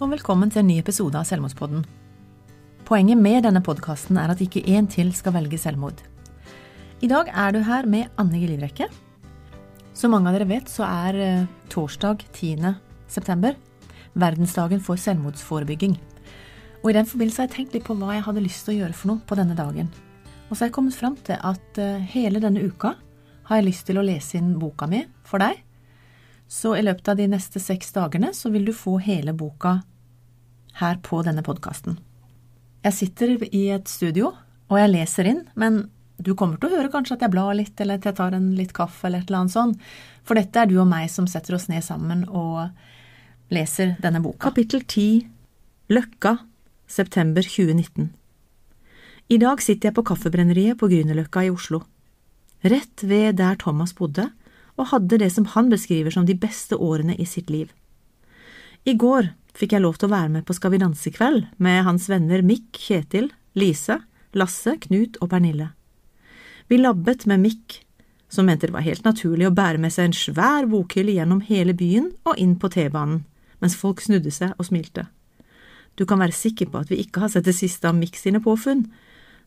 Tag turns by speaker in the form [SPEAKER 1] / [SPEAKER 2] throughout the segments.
[SPEAKER 1] og velkommen til en ny episode av Selvmordspodden. Poenget med denne podkasten er at ikke én til skal velge selvmord. I dag er du her med Anne Gelivrekke. Som mange av dere vet, så er eh, torsdag 10. september verdensdagen for selvmordsforebygging. Og i den forbindelse har jeg tenkt litt på hva jeg hadde lyst til å gjøre for noe på denne dagen. Og så har jeg kommet fram til at eh, hele denne uka har jeg lyst til å lese inn boka mi for deg. Så i løpet av de neste seks dagene så vil du få hele boka her på denne podkasten. Jeg sitter i et studio, og jeg leser inn, men du kommer til å høre kanskje at jeg blar litt, eller at jeg tar en litt kaffe, eller et eller annet sånt. For dette er du og meg som setter oss ned sammen og leser denne boka. Kapittel 10 Løkka, september 2019 I dag sitter jeg på Kaffebrenneriet på Grünerløkka i Oslo. Rett ved der Thomas bodde, og hadde det som han beskriver som de beste årene i sitt liv. I går fikk jeg lov til å være med på Skal vi danse-kveld med hans venner Mikk, Kjetil, Lise, Lasse, Knut og Pernille. Vi labbet med Mikk, som mente det var helt naturlig å bære med seg en svær bokhylle gjennom hele byen og inn på T-banen, mens folk snudde seg og smilte. Du kan være sikker på at vi ikke har sett det siste av Mikk sine påfunn,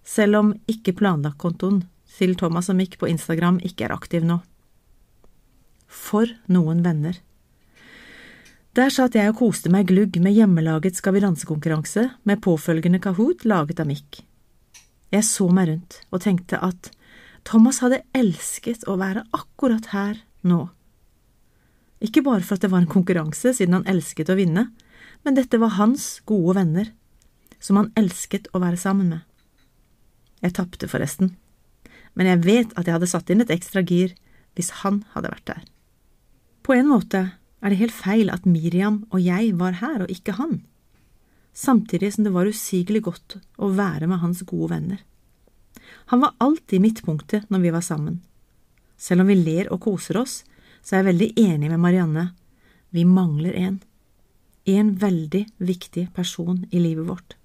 [SPEAKER 1] selv om ikke planlagt-kontoen til Thomas og Mikk på Instagram ikke er aktiv nå. For noen venner. Der satt jeg og koste meg glugg med hjemmelaget Skal vi danse-konkurranse med påfølgende Kahoot laget av Mikk. Jeg så meg rundt og tenkte at Thomas hadde elsket å være akkurat her nå. Ikke bare for at det var en konkurranse, siden han elsket å vinne, men dette var hans gode venner, som han elsket å være sammen med. Jeg tapte forresten, men jeg vet at jeg hadde satt inn et ekstra gir hvis han hadde vært der. På en måte er det helt feil at Miriam og jeg var her og ikke han, samtidig som det var usigelig godt å være med hans gode venner. Han var alltid midtpunktet når vi var sammen. Selv om vi ler og koser oss, så er jeg veldig enig med Marianne. Vi mangler en. En veldig viktig person i livet vårt.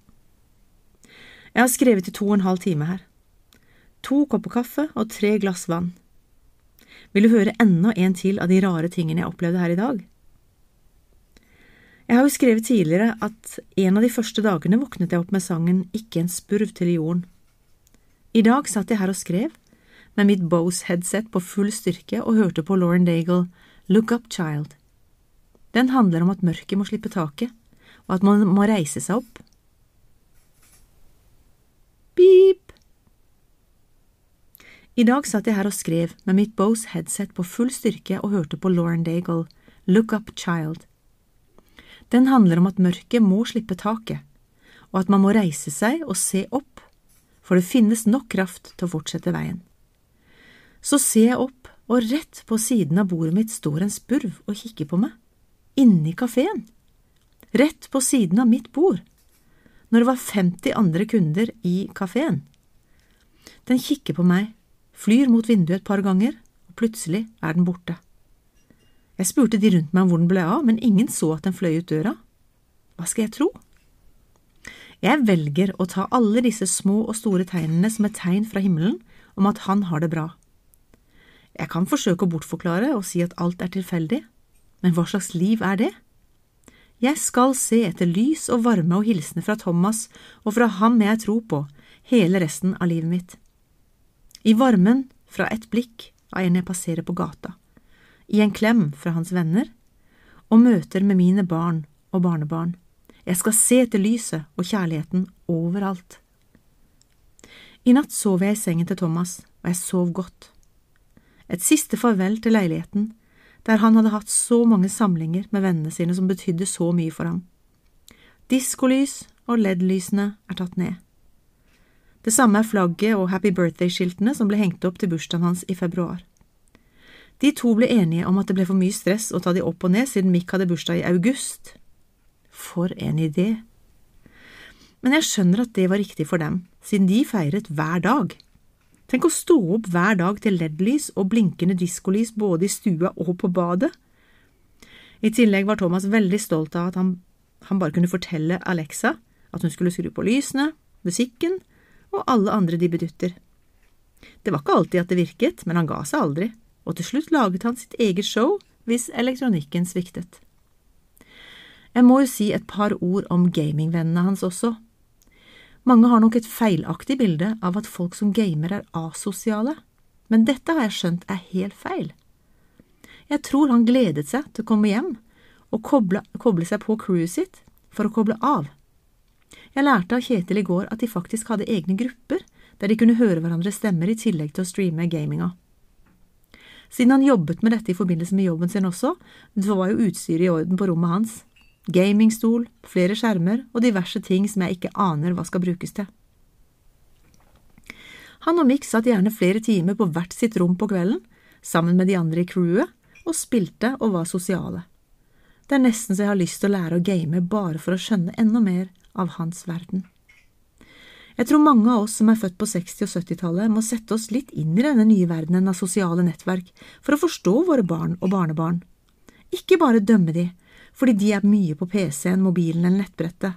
[SPEAKER 1] Jeg har skrevet i to og en halv time her. To kopper kaffe og tre glass vann. Vil du høre enda en til av de rare tingene jeg opplevde her i dag? Jeg har jo skrevet tidligere at en av de første dagene våknet jeg opp med sangen Ikke en spurv til jorden. I dag satt jeg her og skrev, med mitt Bose-headset på full styrke og hørte på Lauren Daigle Look Up Child. Den handler om at mørket må slippe taket, og at man må reise seg opp. I dag satt jeg her og skrev med mitt Bose headset på full styrke og hørte på Lauren Daigle, Look Up Child. Den handler om at mørket må slippe taket, og at man må reise seg og se opp, for det finnes nok kraft til å fortsette veien. Så ser jeg opp, og rett på siden av bordet mitt står en spurv og kikker på meg, inne i kafeen, rett på siden av mitt bord, når det var 50 andre kunder i kafeen. Den kikker på meg flyr mot vinduet et par ganger, og plutselig er den borte. Jeg spurte de rundt meg om hvor den ble av, men ingen så at den fløy ut døra. Hva skal jeg tro? Jeg velger å ta alle disse små og store tegnene som et tegn fra himmelen om at han har det bra. Jeg kan forsøke å bortforklare og si at alt er tilfeldig, men hva slags liv er det? Jeg skal se etter lys og varme og hilsener fra Thomas og fra ham jeg tror på, hele resten av livet mitt. I varmen fra et blikk av en jeg passerer på gata, i en klem fra hans venner, og møter med mine barn og barnebarn. Jeg skal se etter lyset og kjærligheten overalt. I natt sov jeg i sengen til Thomas, og jeg sov godt. Et siste farvel til leiligheten, der han hadde hatt så mange samlinger med vennene sine som betydde så mye for ham. Diskolys og LED-lysene er tatt ned. Det samme er flagget og Happy Birthday-skiltene som ble hengt opp til bursdagen hans i februar. De to ble enige om at det ble for mye stress å ta de opp og ned siden Mick hadde bursdag i august. For en idé! Men jeg skjønner at det var riktig for dem, siden de feiret hver dag. Tenk å stå opp hver dag til LED-lys og blinkende diskolys både i stua og på badet. I tillegg var Thomas veldig stolt av at han, han bare kunne fortelle Alexa at hun skulle skru på lysene, musikken og alle andre de bedutter. Det var ikke alltid at det virket, men han ga seg aldri, og til slutt laget han sitt eget show hvis elektronikken sviktet. Jeg må jo si et par ord om gamingvennene hans også. Mange har nok et feilaktig bilde av at folk som gamer er asosiale, men dette har jeg skjønt er helt feil. Jeg tror han gledet seg til å komme hjem og koble, koble seg på crewet sitt for å koble av. Jeg lærte av Kjetil i går at de faktisk hadde egne grupper der de kunne høre hverandres stemmer i tillegg til å streame gaminga. Siden han jobbet med dette i forbindelse med jobben sin også, så var jo utstyret i orden på rommet hans. Gamingstol, flere skjermer og diverse ting som jeg ikke aner hva skal brukes til. Han og Mick satt gjerne flere timer på hvert sitt rom på kvelden, sammen med de andre i crewet, og spilte og var sosiale. Det er nesten så jeg har lyst til å lære å game bare for å skjønne enda mer av hans verden. Jeg tror mange av oss som er født på 60- og 70-tallet, må sette oss litt inn i denne nye verdenen av sosiale nettverk for å forstå våre barn og barnebarn. Ikke bare dømme de, fordi de er mye på PC-en, mobilen eller nettbrettet.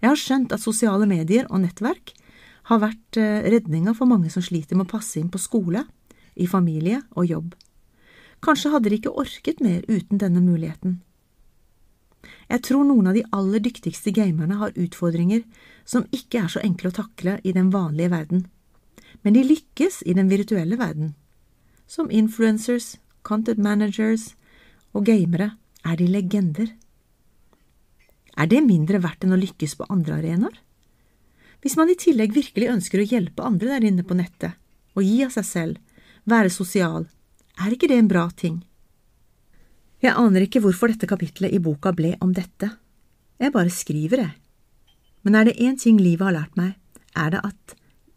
[SPEAKER 1] Jeg har skjønt at sosiale medier og nettverk har vært eh, redninga for mange som sliter med å passe inn på skole, i familie og jobb. Kanskje hadde de ikke orket mer uten denne muligheten. Jeg tror noen av de aller dyktigste gamerne har utfordringer som ikke er så enkle å takle i den vanlige verden, men de lykkes i den virtuelle verden. Som influencers, content managers og gamere er de legender. Er det mindre verdt enn å lykkes på andre arenaer? Hvis man i tillegg virkelig ønsker å hjelpe andre der inne på nettet, og gi av seg selv, være sosial, er ikke det en bra ting? Jeg aner ikke hvorfor dette kapitlet i boka ble om dette. Jeg bare skriver, jeg. Men er det én ting livet har lært meg, er det at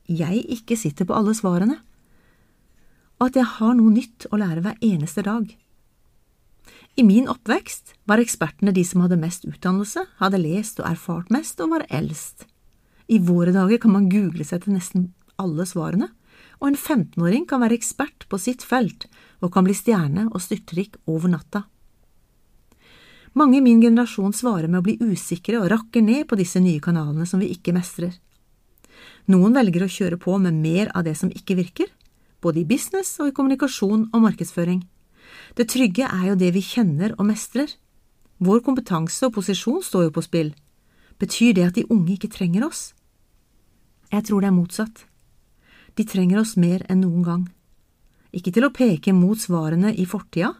[SPEAKER 1] jeg ikke sitter på alle svarene, og at jeg har noe nytt å lære hver eneste dag. I min oppvekst var ekspertene de som hadde mest utdannelse, hadde lest og erfart mest og var eldst. I våre dager kan man google seg til nesten alle svarene, og en 15-åring kan være ekspert på sitt felt og kan bli stjerne og styrtrik over natta. Mange i min generasjon svarer med å bli usikre og rakker ned på disse nye kanalene som vi ikke mestrer. Noen velger å kjøre på med mer av det som ikke virker, både i business og i kommunikasjon og markedsføring. Det trygge er jo det vi kjenner og mestrer. Vår kompetanse og posisjon står jo på spill. Betyr det at de unge ikke trenger oss? Jeg tror det er motsatt. De trenger oss mer enn noen gang. Ikke til å peke mot svarene i fortida,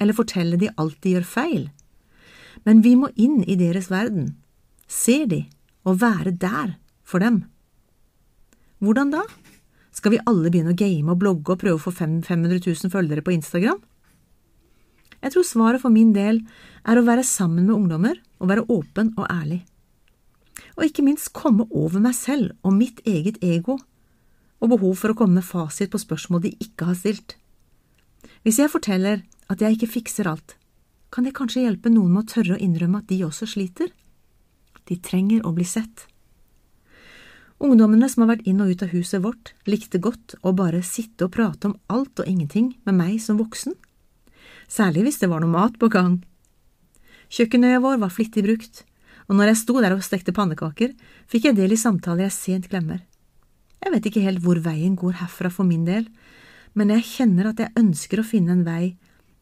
[SPEAKER 1] eller fortelle de alt de gjør feil men vi må inn i deres verden, se de og være der for dem. Hvordan da? Skal vi alle begynne å game og blogge og prøve å få 500 000 følgere på Instagram? Jeg tror svaret for min del er å være sammen med ungdommer og være åpen og ærlig. Og ikke minst komme over meg selv og mitt eget ego og behov for å komme med fasit på spørsmål de ikke har stilt. Hvis jeg forteller at jeg ikke fikser alt, kan det kanskje hjelpe noen med å tørre å innrømme at de også sliter? De trenger å bli sett. Ungdommene som har vært inn og ut av huset vårt, likte godt å bare sitte og prate om alt og ingenting med meg som voksen, særlig hvis det var noe mat på gang. Kjøkkenøya vår var flittig brukt, og når jeg sto der og stekte pannekaker, fikk jeg del i samtaler jeg sent glemmer. Jeg vet ikke helt hvor veien går herfra for min del, men jeg kjenner at jeg ønsker å finne en vei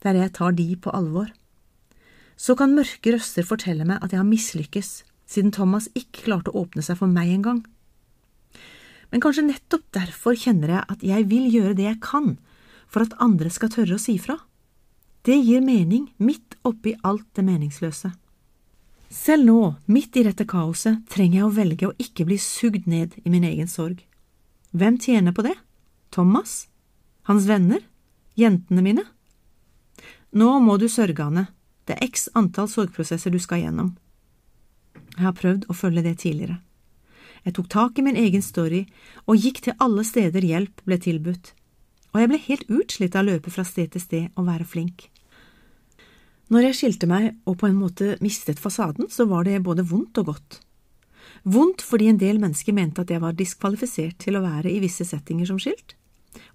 [SPEAKER 1] der jeg tar de på alvor så kan mørke røster fortelle meg at jeg har mislykkes, siden Thomas ikke klarte å åpne seg for meg engang. Men kanskje nettopp derfor kjenner jeg at jeg vil gjøre det jeg kan for at andre skal tørre å si fra. Det gir mening midt oppi alt det meningsløse. Selv nå, midt i dette kaoset, trenger jeg å velge å ikke bli sugd ned i min egen sorg. Hvem tjener på det? Thomas? Hans venner? Jentene mine? Nå må du sørge, Anne, det er x antall sorgprosesser du skal gjennom. Jeg har prøvd å følge det tidligere. Jeg tok tak i min egen story og gikk til alle steder hjelp ble tilbudt, og jeg ble helt utslitt av å løpe fra sted til sted og være flink. Når jeg skilte meg og på en måte mistet fasaden, så var det både vondt og godt. Vondt fordi en del mennesker mente at jeg var diskvalifisert til å være i visse settinger som skilt,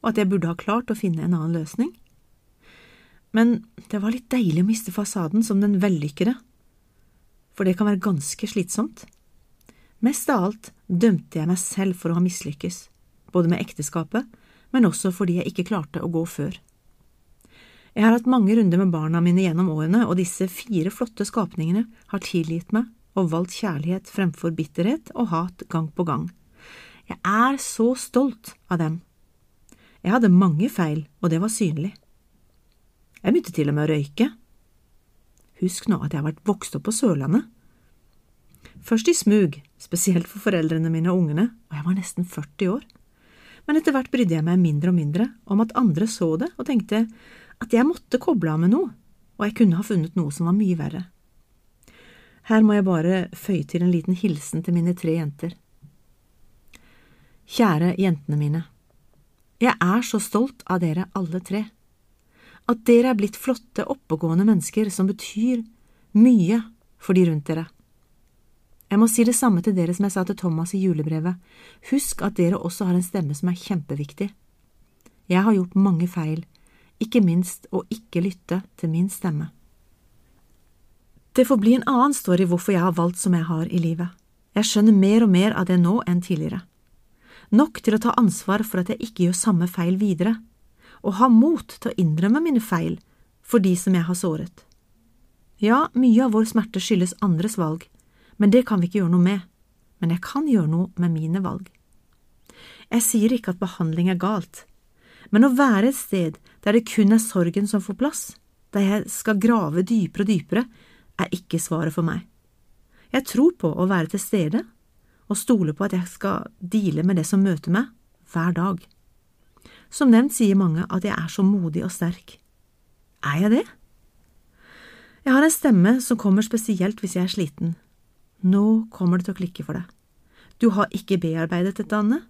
[SPEAKER 1] og at jeg burde ha klart å finne en annen løsning men det var litt deilig å miste fasaden som den vellykkede, for det kan være ganske slitsomt. Mest av alt dømte jeg meg selv for å ha mislykkes, både med ekteskapet, men også fordi jeg ikke klarte å gå før. Jeg har hatt mange runder med barna mine gjennom årene, og disse fire flotte skapningene har tilgitt meg og valgt kjærlighet fremfor bitterhet og hat gang på gang. Jeg er så stolt av dem. Jeg hadde mange feil, og det var synlig. Jeg begynte til og med å røyke. Husk nå at jeg har vært vokst opp på Sørlandet. Først i smug, spesielt for foreldrene mine og ungene, og jeg var nesten 40 år. Men etter hvert brydde jeg meg mindre og mindre om at andre så det og tenkte at jeg måtte koble av med noe, og jeg kunne ha funnet noe som var mye verre. Her må jeg bare føye til en liten hilsen til mine tre jenter. Kjære jentene mine. Jeg er så stolt av dere alle tre. At dere er blitt flotte, oppegående mennesker som betyr mye for de rundt dere. Jeg må si det samme til dere som jeg sa til Thomas i julebrevet. Husk at dere også har en stemme som er kjempeviktig. Jeg har gjort mange feil, ikke minst å ikke lytte til min stemme. Det får bli en annen story hvorfor jeg har valgt som jeg har i livet. Jeg skjønner mer og mer av det nå enn tidligere. Nok til å ta ansvar for at jeg ikke gjør samme feil videre, og ha mot til å innrømme mine feil for de som jeg har såret. Ja, mye av vår smerte skyldes andres valg, men det kan vi ikke gjøre noe med. Men jeg kan gjøre noe med mine valg. Jeg sier ikke at behandling er galt, men å være et sted der det kun er sorgen som får plass, der jeg skal grave dypere og dypere, er ikke svaret for meg. Jeg tror på å være til stede og stole på at jeg skal deale med det som møter meg, hver dag. Som nevnt sier mange at jeg er så modig og sterk. Er jeg det? Jeg har en stemme som kommer spesielt hvis jeg er sliten. Nå kommer det til å klikke for deg. Du har ikke bearbeidet dette, Anne.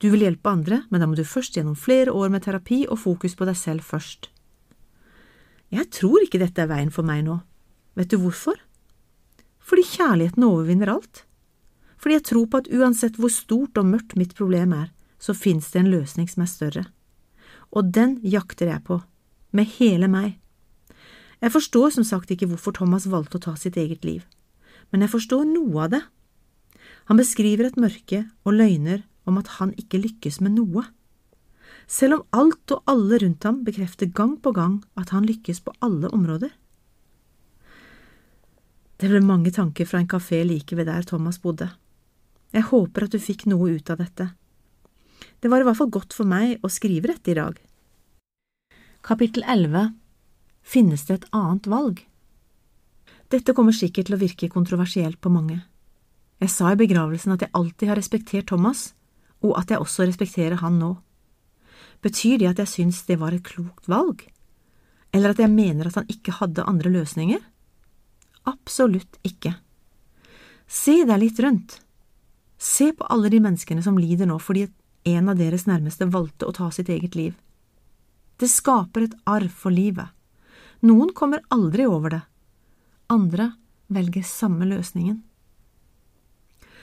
[SPEAKER 1] Du vil hjelpe andre, men da må du først gjennom flere år med terapi og fokus på deg selv først. Jeg tror ikke dette er veien for meg nå. Vet du hvorfor? Fordi kjærligheten overvinner alt. Fordi jeg tror på at uansett hvor stort og mørkt mitt problem er, så finnes det en løsning som er større. Og den jakter jeg på, med hele meg. Jeg forstår som sagt ikke hvorfor Thomas valgte å ta sitt eget liv, men jeg forstår noe av det. Han beskriver et mørke og løgner om at han ikke lykkes med noe. Selv om alt og alle rundt ham bekrefter gang på gang at han lykkes på alle områder. Det ble mange tanker fra en kafé like ved der Thomas bodde. Jeg håper at du fikk noe ut av dette. Det var i hvert fall godt for meg å skrive dette i dag. Kapittel 11 Finnes det et annet valg? Dette kommer sikkert til å virke kontroversielt på mange. Jeg sa i begravelsen at jeg alltid har respektert Thomas, og at jeg også respekterer han nå. Betyr det at jeg syns det var et klokt valg? Eller at jeg mener at han ikke hadde andre løsninger? Absolutt ikke. Se deg litt rundt. Se på alle de menneskene som lider nå fordi en av deres nærmeste valgte å ta sitt eget liv. Det skaper et arv for livet. Noen kommer aldri over det. Andre velger samme løsningen.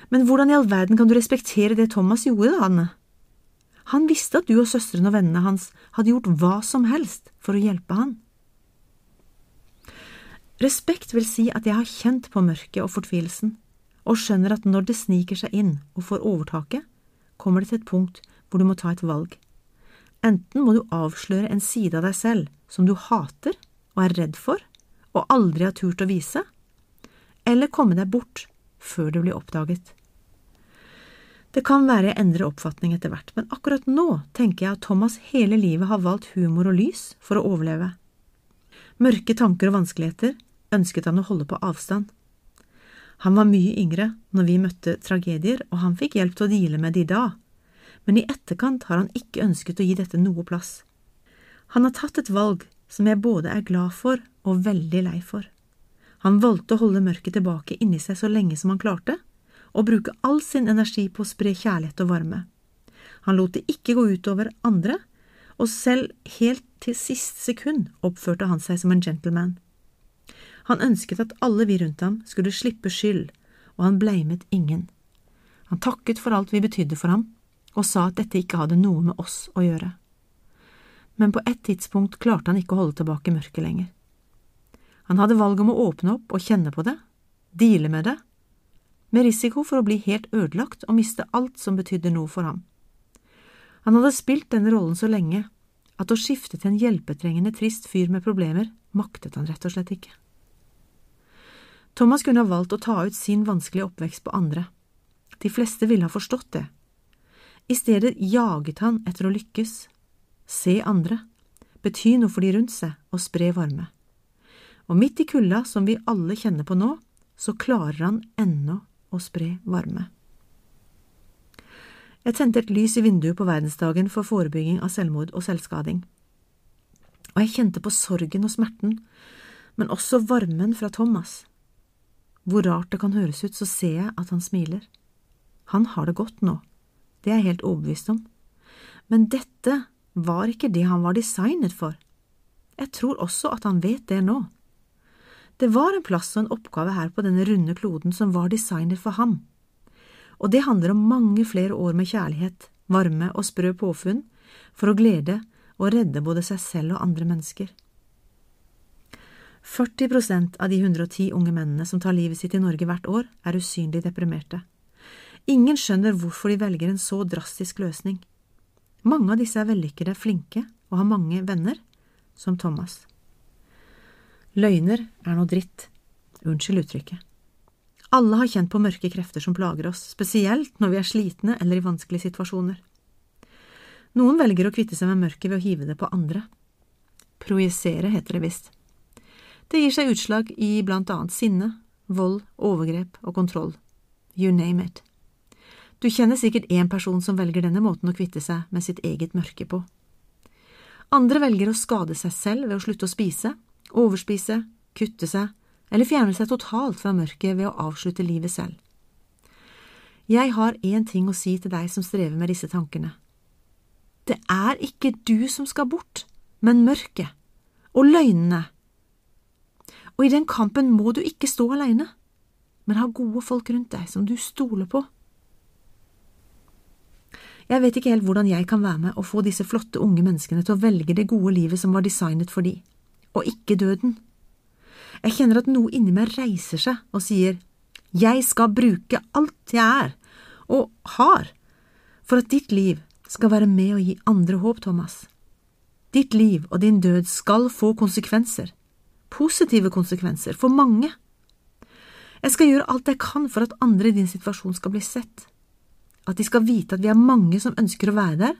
[SPEAKER 1] Men hvordan i all verden kan du respektere det Thomas gjorde, da, Anne? Han visste at du og søstrene og vennene hans hadde gjort hva som helst for å hjelpe han. Respekt vil si at jeg har kjent på mørket og fortvilelsen, og skjønner at når det sniker seg inn og får overtaket, kommer det til et punkt hvor du må ta et valg. Enten må du avsløre en side av deg selv som du hater og er redd for, og aldri har turt å vise, eller komme deg bort før det blir oppdaget. Det kan være jeg endrer oppfatning etter hvert, men akkurat nå tenker jeg at Thomas hele livet har valgt humor og lys for å overleve. Mørke tanker og vanskeligheter ønsket han å holde på avstand. Han var mye yngre når vi møtte tragedier, og han fikk hjelp til å deale med de da, men i etterkant har han ikke ønsket å gi dette noe plass. Han har tatt et valg som jeg både er glad for og veldig lei for. Han valgte å holde mørket tilbake inni seg så lenge som han klarte, og bruke all sin energi på å spre kjærlighet og varme. Han lot det ikke gå utover andre, og selv helt til siste sekund oppførte han seg som en gentleman. Han ønsket at alle vi rundt ham skulle slippe skyld, og han bleimet ingen. Han takket for alt vi betydde for ham, og sa at dette ikke hadde noe med oss å gjøre. Men på et tidspunkt klarte han ikke å holde tilbake mørket lenger. Han hadde valget om å åpne opp og kjenne på det, deale med det, med risiko for å bli helt ødelagt og miste alt som betydde noe for ham. Han hadde spilt denne rollen så lenge at å skifte til en hjelpetrengende, trist fyr med problemer maktet han rett og slett ikke. Thomas kunne ha valgt å ta ut sin vanskelige oppvekst på andre. De fleste ville ha forstått det. I stedet jaget han etter å lykkes, se andre, bety noe for de rundt seg og spre varme. Og midt i kulda som vi alle kjenner på nå, så klarer han ennå å spre varme. Jeg tente et lys i vinduet på verdensdagen for forebygging av selvmord og selvskading. Og jeg kjente på sorgen og smerten, men også varmen fra Thomas. Hvor rart det kan høres ut, så ser jeg at han smiler. Han har det godt nå, det er jeg helt overbevist om. Men dette var ikke det han var designet for. Jeg tror også at han vet det nå. Det var en plass og en oppgave her på denne runde kloden som var designet for ham. Og det handler om mange flere år med kjærlighet, varme og sprø påfunn for å glede og redde både seg selv og andre mennesker. 40% av de 110 unge mennene som tar livet sitt i Norge hvert år, er usynlig deprimerte. Ingen skjønner hvorfor de velger en så drastisk løsning. Mange av disse er vellykkede, flinke og har mange venner, som Thomas. Løgner er noe dritt. Unnskyld uttrykket. Alle har kjent på mørke krefter som plager oss, spesielt når vi er slitne eller i vanskelige situasjoner. Noen velger å kvitte seg med mørket ved å hive det på andre. Projisere heter det visst. Det gir seg utslag i blant annet sinne, vold, overgrep og kontroll. You name it. Du kjenner sikkert én person som velger denne måten å kvitte seg med sitt eget mørke på. Andre velger å skade seg selv ved å slutte å spise, overspise, kutte seg eller fjerne seg totalt fra mørket ved å avslutte livet selv. Jeg har én ting å si til deg som strever med disse tankene. Det er ikke du som skal bort, men mørket og løgnene. Og i den kampen må du ikke stå alene, men ha gode folk rundt deg som du stoler på. Jeg vet ikke helt hvordan jeg kan være med og få disse flotte unge menneskene til å velge det gode livet som var designet for de, og ikke døden. Jeg kjenner at noe inni meg reiser seg og sier jeg skal bruke alt jeg er og har for at ditt liv skal være med å gi andre håp, Thomas. Ditt liv og din død skal få konsekvenser, positive konsekvenser, for mange. Jeg skal gjøre alt jeg kan for at andre i din situasjon skal bli sett, at de skal vite at vi er mange som ønsker å være der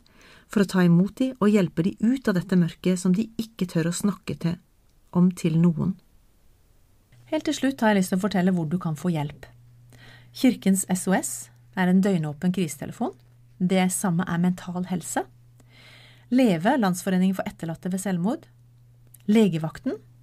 [SPEAKER 1] for å ta imot dem og hjelpe dem ut av dette mørket som de ikke tør å snakke til om til noen. Helt til slutt har jeg lyst til å fortelle hvor du kan få hjelp. Kirkens SOS er en døgnåpen krisetelefon. Det samme er Mental Helse. Leve, Landsforeningen for etterlatte ved selvmord. Legevakten